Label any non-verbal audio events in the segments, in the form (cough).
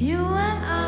You and I.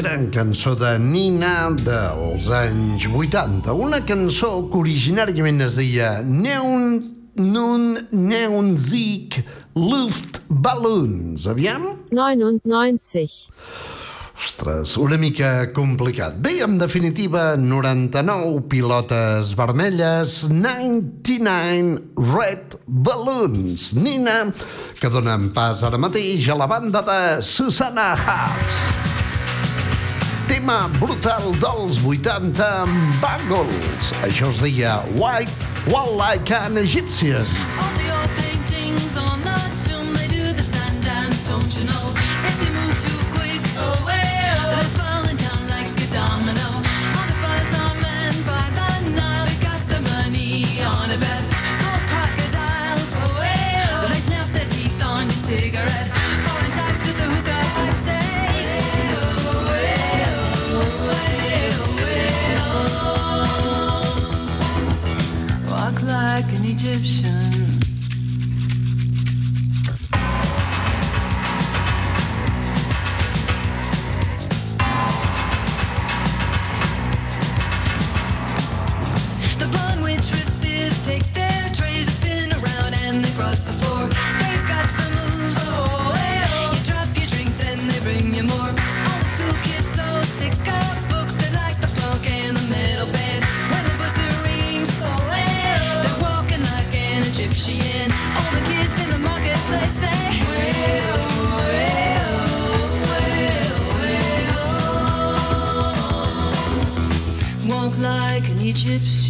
gran cançó de Nina dels anys 80. Una cançó que originàriament es deia Neon nun Neonsieg Luft Balloons. Aviam? 99. Ostres, una mica complicat. Bé, en definitiva, 99 pilotes vermelles, 99 Red Balloons. Nina, que donen pas ara mateix a la banda de Susanna Hubs tema brutal dels 80 amb Bangles. Això es deia White, One Like an Egyptian. All the old paintings on the tomb, they do the stand dance, don't you know? Egypt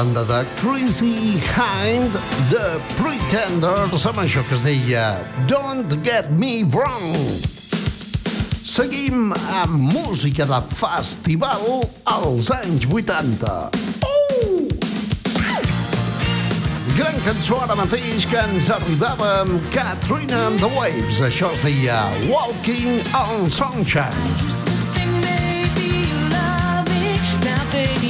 banda de Crazy Hind The Pretenders amb això que es deia Don't Get Me Wrong. Seguim amb música de festival als anys 80 uh! Gran cançó ara mateix que ens arribava amb Katrina and the Waves. Això es deia Walking on Sunshine. Baby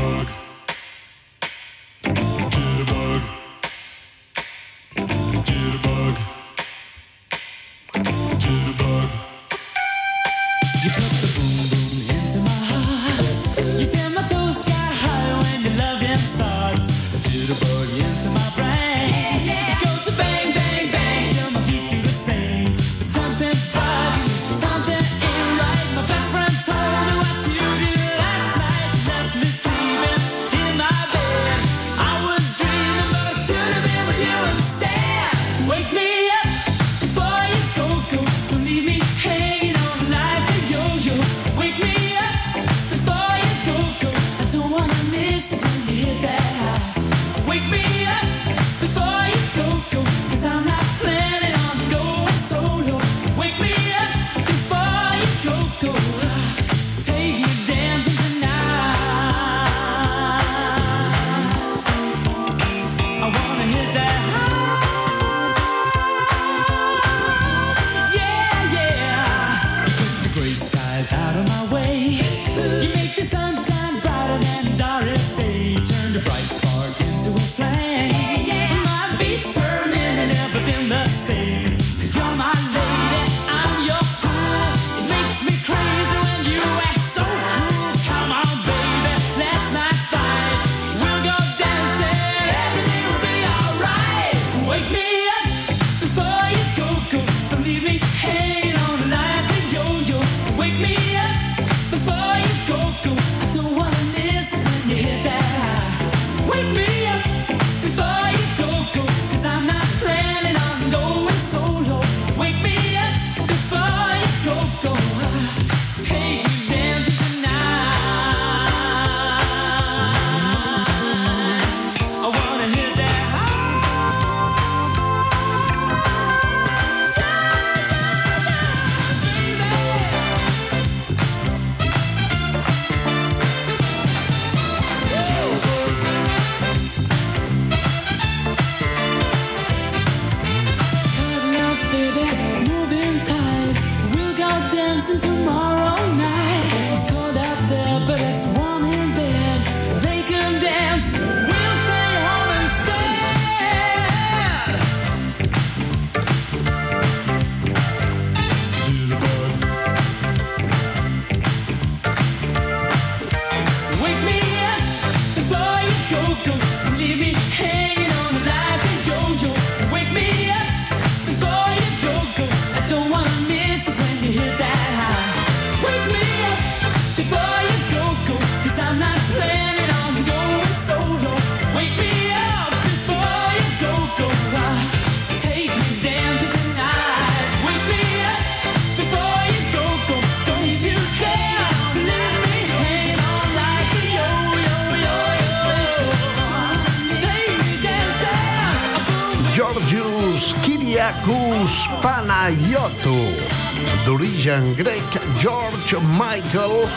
George Michael,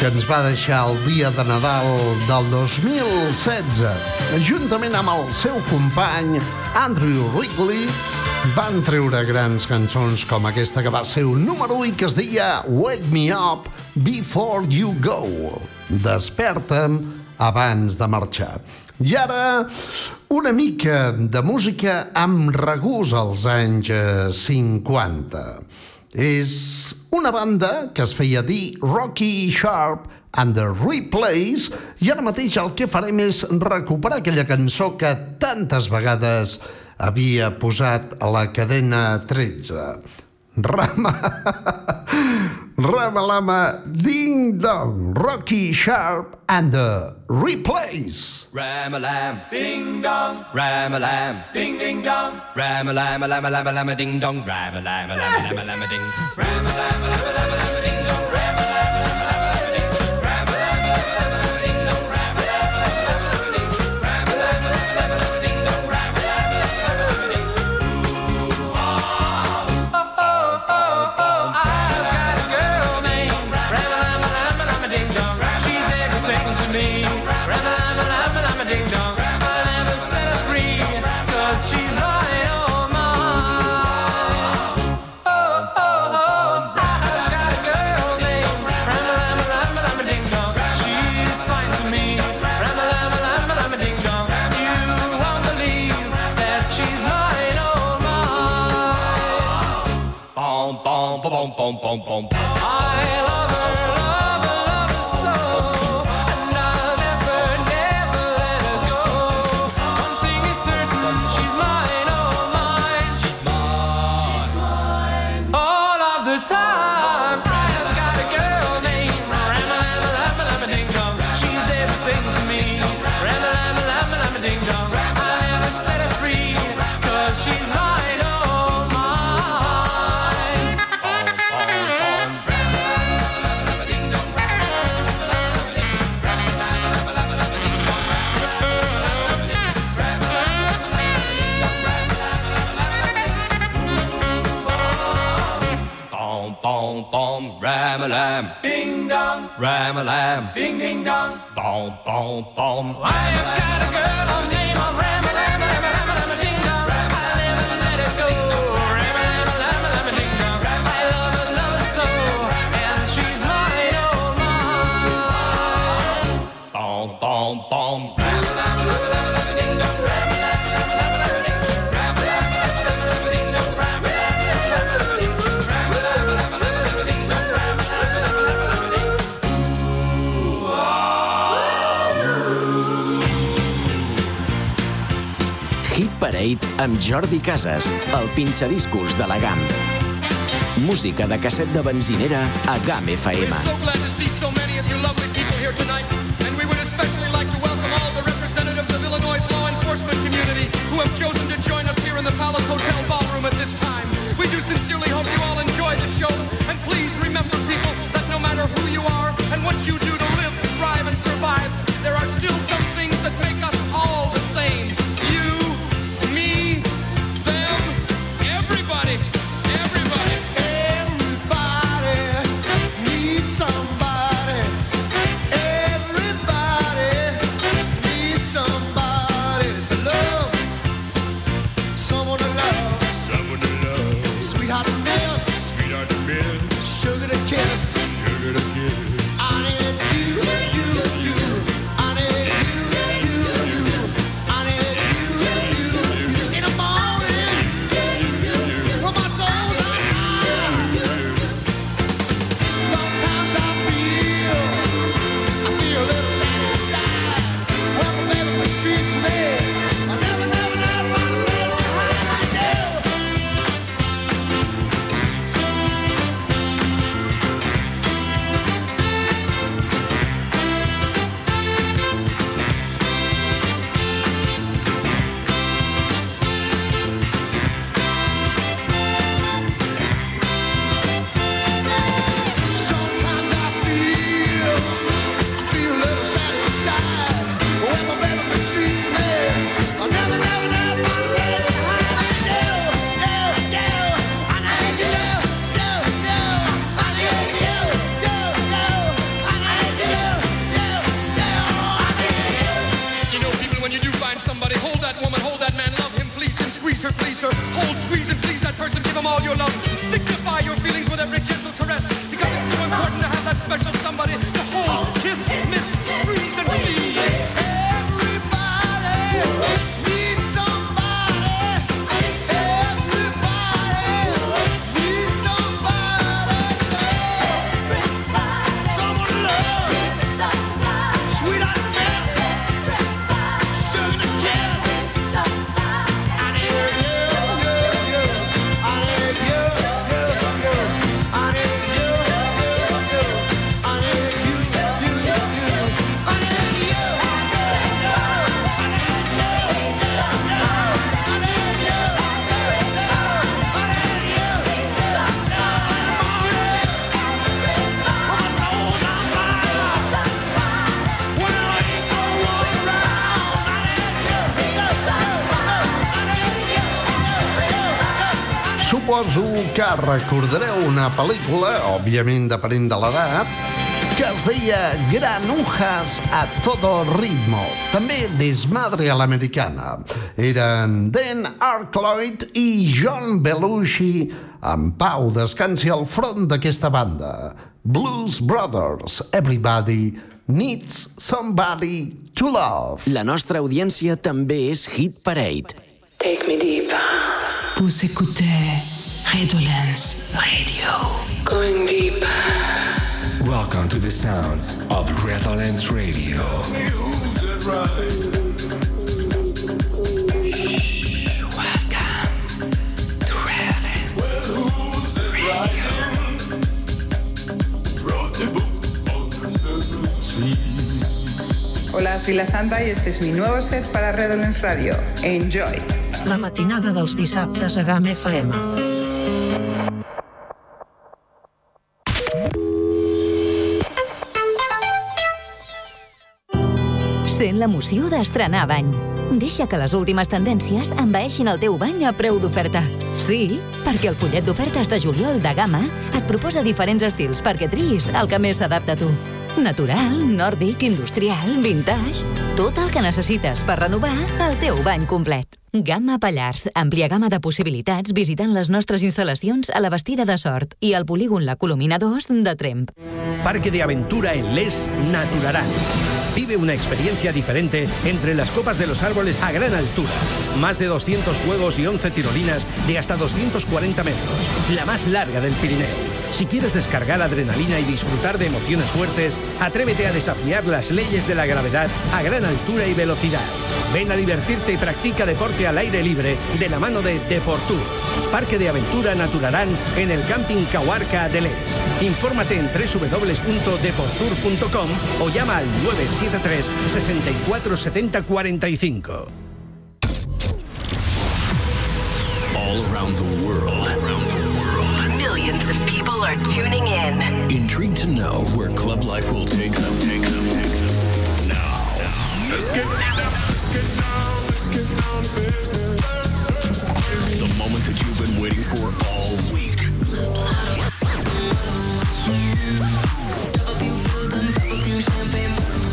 que ens va deixar el dia de Nadal del 2016. Juntament amb el seu company Andrew Wrigley, van treure grans cançons com aquesta que va ser un número 1 que es deia Wake Me Up Before You Go. Desperta'm abans de marxar. I ara, una mica de música amb regús als anys eh, 50. És una banda que es feia dir Rocky Sharp and the Replays i ara mateix el que farem és recuperar aquella cançó que tantes vegades havia posat a la cadena 13. Rama! (laughs) Ramalama Ding Dong, Rocky Sharp and the Replays. Ramalam Ding Dong, Ramalam Ding Ding Dong, Ramalama, Lama Lama Lama Ding Dong, Ramalama, Lama Lama Ding, Ramalam Lama Lama boom, boom, boom. ram a lam, ding dong, ram a lam, ding ding dong, boom boom boom. I've got a girl on your amb Jordi Casas, el pinxadiscos de la GAM. Música de casset de benzinera a GAM FM. Suposo que recordareu una pel·lícula, òbviament depenent de l'edat, que es deia Granujas a todo ritmo, també Desmadre a l'americana. Eren Dan Aykroyd i John Belushi en pau descansi al front d'aquesta banda. Blues Brothers, Everybody Needs Somebody to Love. La nostra audiència també és Hit Parade. Take me deep. Vous écoutez Redolence Radio. Going deep. Welcome to the sound of Redolence Radio. Welcome to Redolence Hola, soy la Santa y este es mi nuevo set para Redolence Radio. Enjoy. La matinada dels dissabtes a GAM FM. Sent l'emoció d'estrenar bany. Deixa que les últimes tendències envaeixin el teu bany a preu d'oferta. Sí, perquè el fullet d'ofertes de juliol de Gamma et proposa diferents estils perquè triïs el que més s'adapta a tu. Natural, nòrdic, industrial, vintage... Tot el que necessites per renovar el teu bany complet. Gamma Pallars. Àmplia gamma de possibilitats visitant les nostres instal·lacions a la Bastida de Sort i al polígon La Colomina 2 de Tremp. Parque de aventura en Les Naturarán. Vive una experiencia diferente entre las copas de los árboles a gran altura. Más de 200 juegos y 11 tirolinas de hasta 240 metros. La más larga del Pirineo. Si quieres descargar adrenalina y disfrutar de emociones fuertes, atrévete a desafiar las leyes de la gravedad a gran altura y velocidad. Ven a divertirte y practica deporte al aire libre de la mano de Deportur. Parque de aventura Naturarán en el Camping Cahuarca de Les. Infórmate en www.deportur.com o llama al 973 64 70 45. All around the world. Intrigued to know where club life will take them. Take them. Now, let's get down. Let's get down. Let's get down to business. The moment that you've been waiting for all week.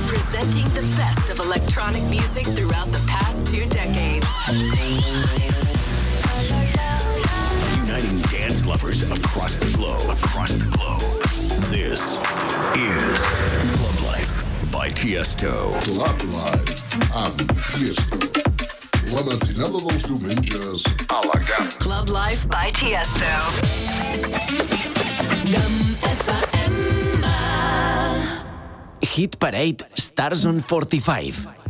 Presenting the best of electronic music throughout the past two decades. Uniting dance lovers across the globe. Across the globe. This is Club Life by Tiesto. Club Life amb Tiesto. La matinada dels diumenges a la gana. Club Life by Tiesto. Gum FM. Hit Parade Stars on 45.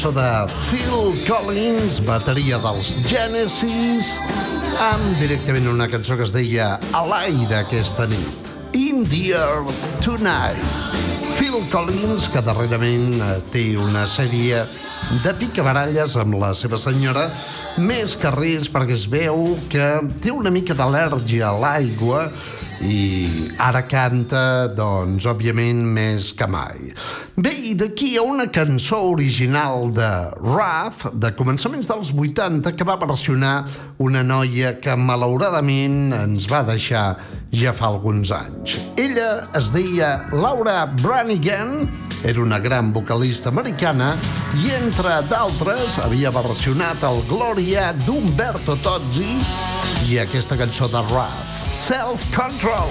cançó de Phil Collins, bateria dels Genesis, amb directament una cançó que es deia A l'aire aquesta nit. In the air tonight. Phil Collins, que darrerament eh, té una sèrie de picabaralles amb la seva senyora, més que res perquè es veu que té una mica d'al·lèrgia a l'aigua i ara canta, doncs, òbviament, més que mai. Bé, i d'aquí hi ha una cançó original de Raf, de començaments dels 80, que va versionar una noia que, malauradament, ens va deixar ja fa alguns anys. Ella es deia Laura Branigan, era una gran vocalista americana i, entre d'altres, havia versionat el Gloria d'Umberto Tozzi i aquesta cançó de Raf. self-control.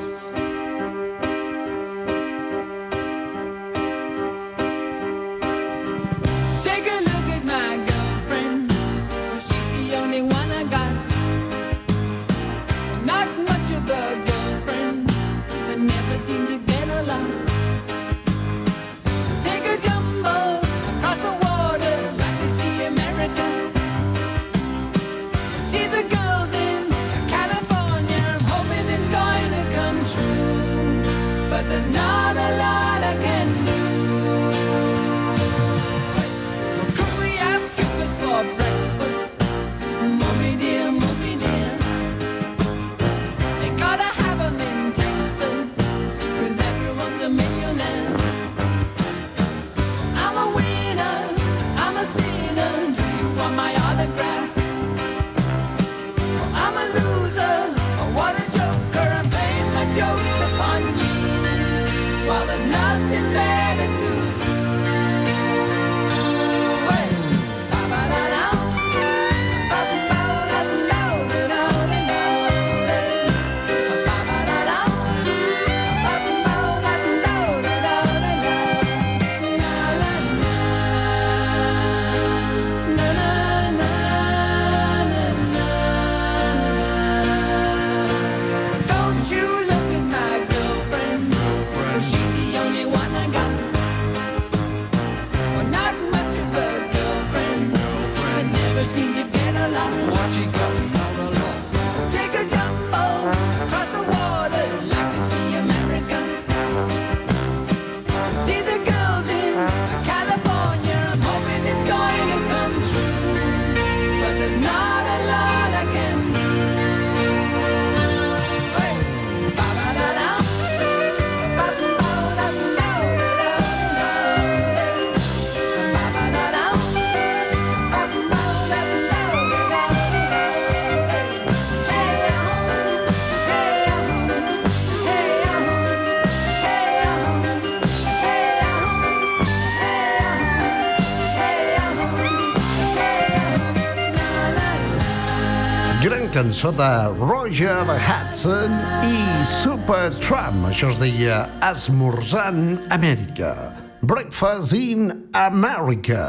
cançó de Roger Hudson i Supertramp. Això es deia Esmorzant Amèrica. Breakfast in America.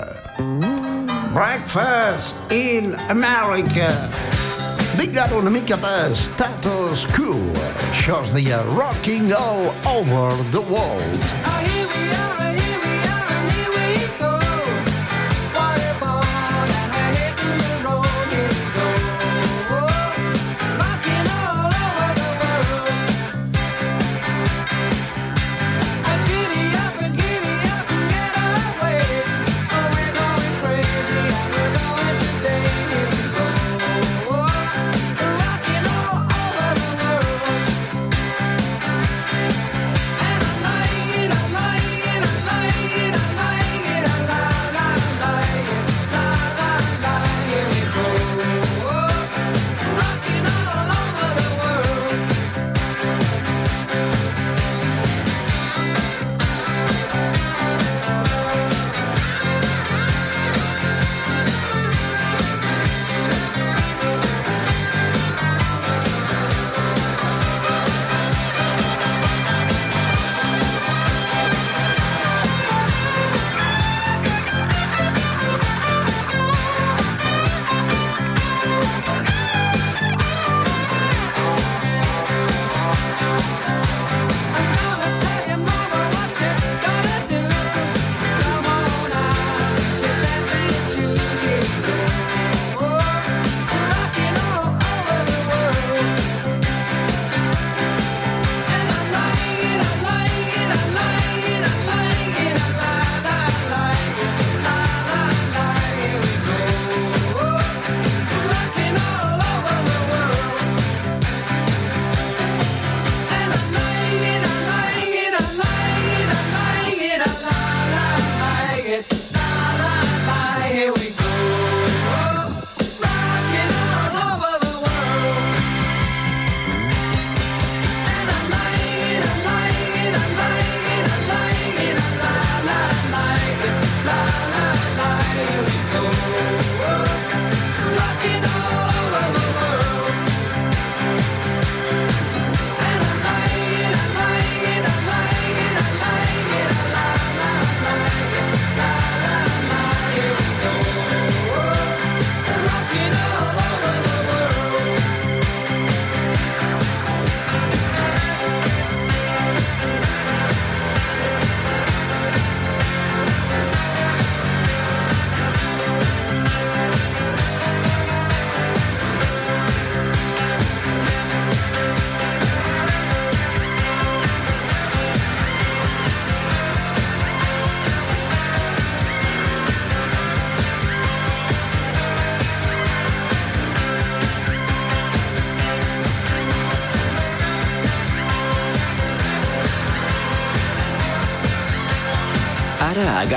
Breakfast in America. Vinga, una mica de status quo. Això es deia Rocking All Over the World.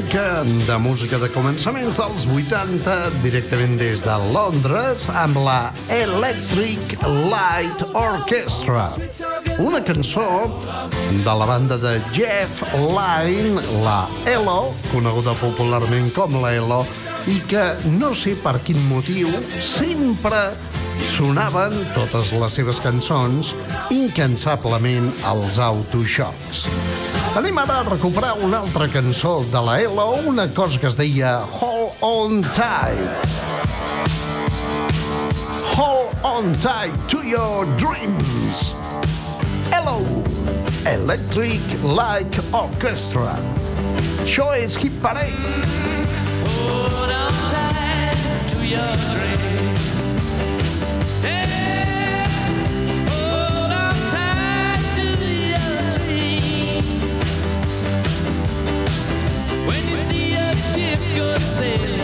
mica de música de començaments dels 80 directament des de Londres amb la Electric Light Orchestra. Una cançó de la banda de Jeff Lynne, la Elo, coneguda popularment com la Elo, i que no sé per quin motiu sempre sonaven totes les seves cançons incansablement als autoxocs. Anem ara a recuperar una altra cançó de la Elo, una cosa que es deia Hold On Tight. Hold On Tight to Your Dreams. Hello, Electric Light -like Orchestra. Això és Hit Parade. Hold on tight to your dreams. good.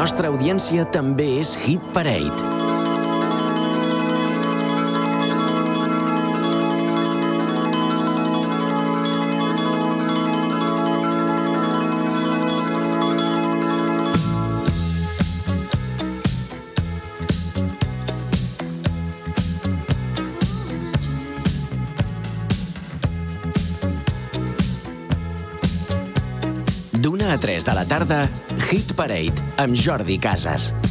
nostra audiència també és Hit Parade. D'una a 3 de la tarda, Hit Parade amb Jordi Casas.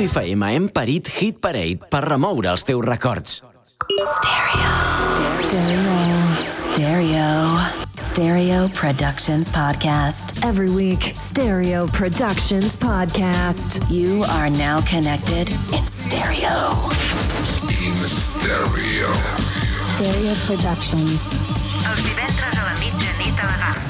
A GAM FM hem parit Hit Parade per remoure els teus records. Stereo. Stereo. Stereo Productions Podcast. Every week, Stereo Productions Podcast. You are now connected in stereo. In stereo. Stereo Productions. Els divendres a la mitjanit a la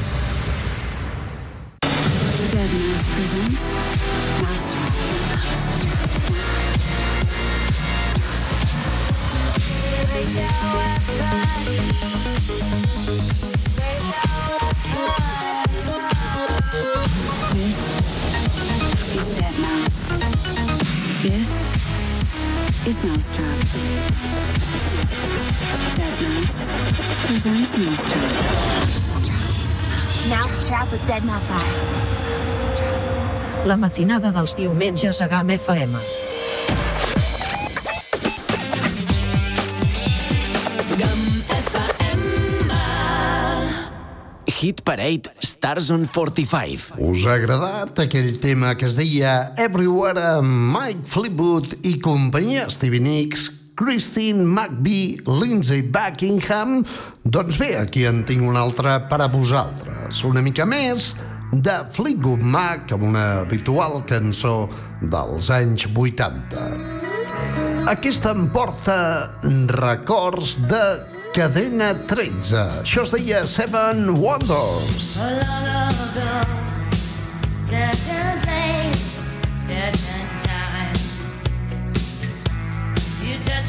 Dead Mouse 5. La matinada dels diumenges a GAM FM. Hit Parade Stars on 45. Us ha agradat aquell tema que es deia Everywhere amb Mike Fleetwood i companyia Stevie Nicks, Christine McVie, Lindsay Buckingham? Doncs bé, aquí en tinc un altre per a vosaltres. Una mica més de Fleetwood Mac amb una habitual cançó dels anys 80. Aquesta em porta records de Cadena 13. Això es deia Seven Wonders. Long ago, certain place, certain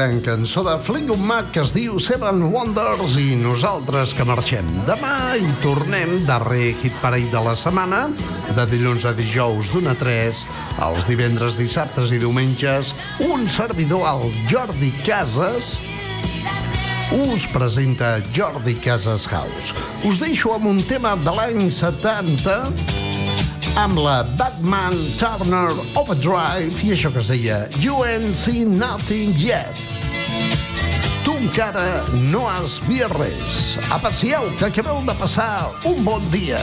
gran cançó de Fleetwood Mac que es diu Seven Wonders i nosaltres que marxem. Demà hi tornem, darrer hit parell de la setmana, de dilluns a dijous d'una a 3, els divendres, dissabtes i diumenges, un servidor al Jordi Casas us presenta Jordi Casas House. Us deixo amb un tema de l'any 70 amb la Batman Turner Overdrive i això que es deia You ain't seen nothing yet. Encara no has vist res. Apassieu, que acabeu de passar un bon dia.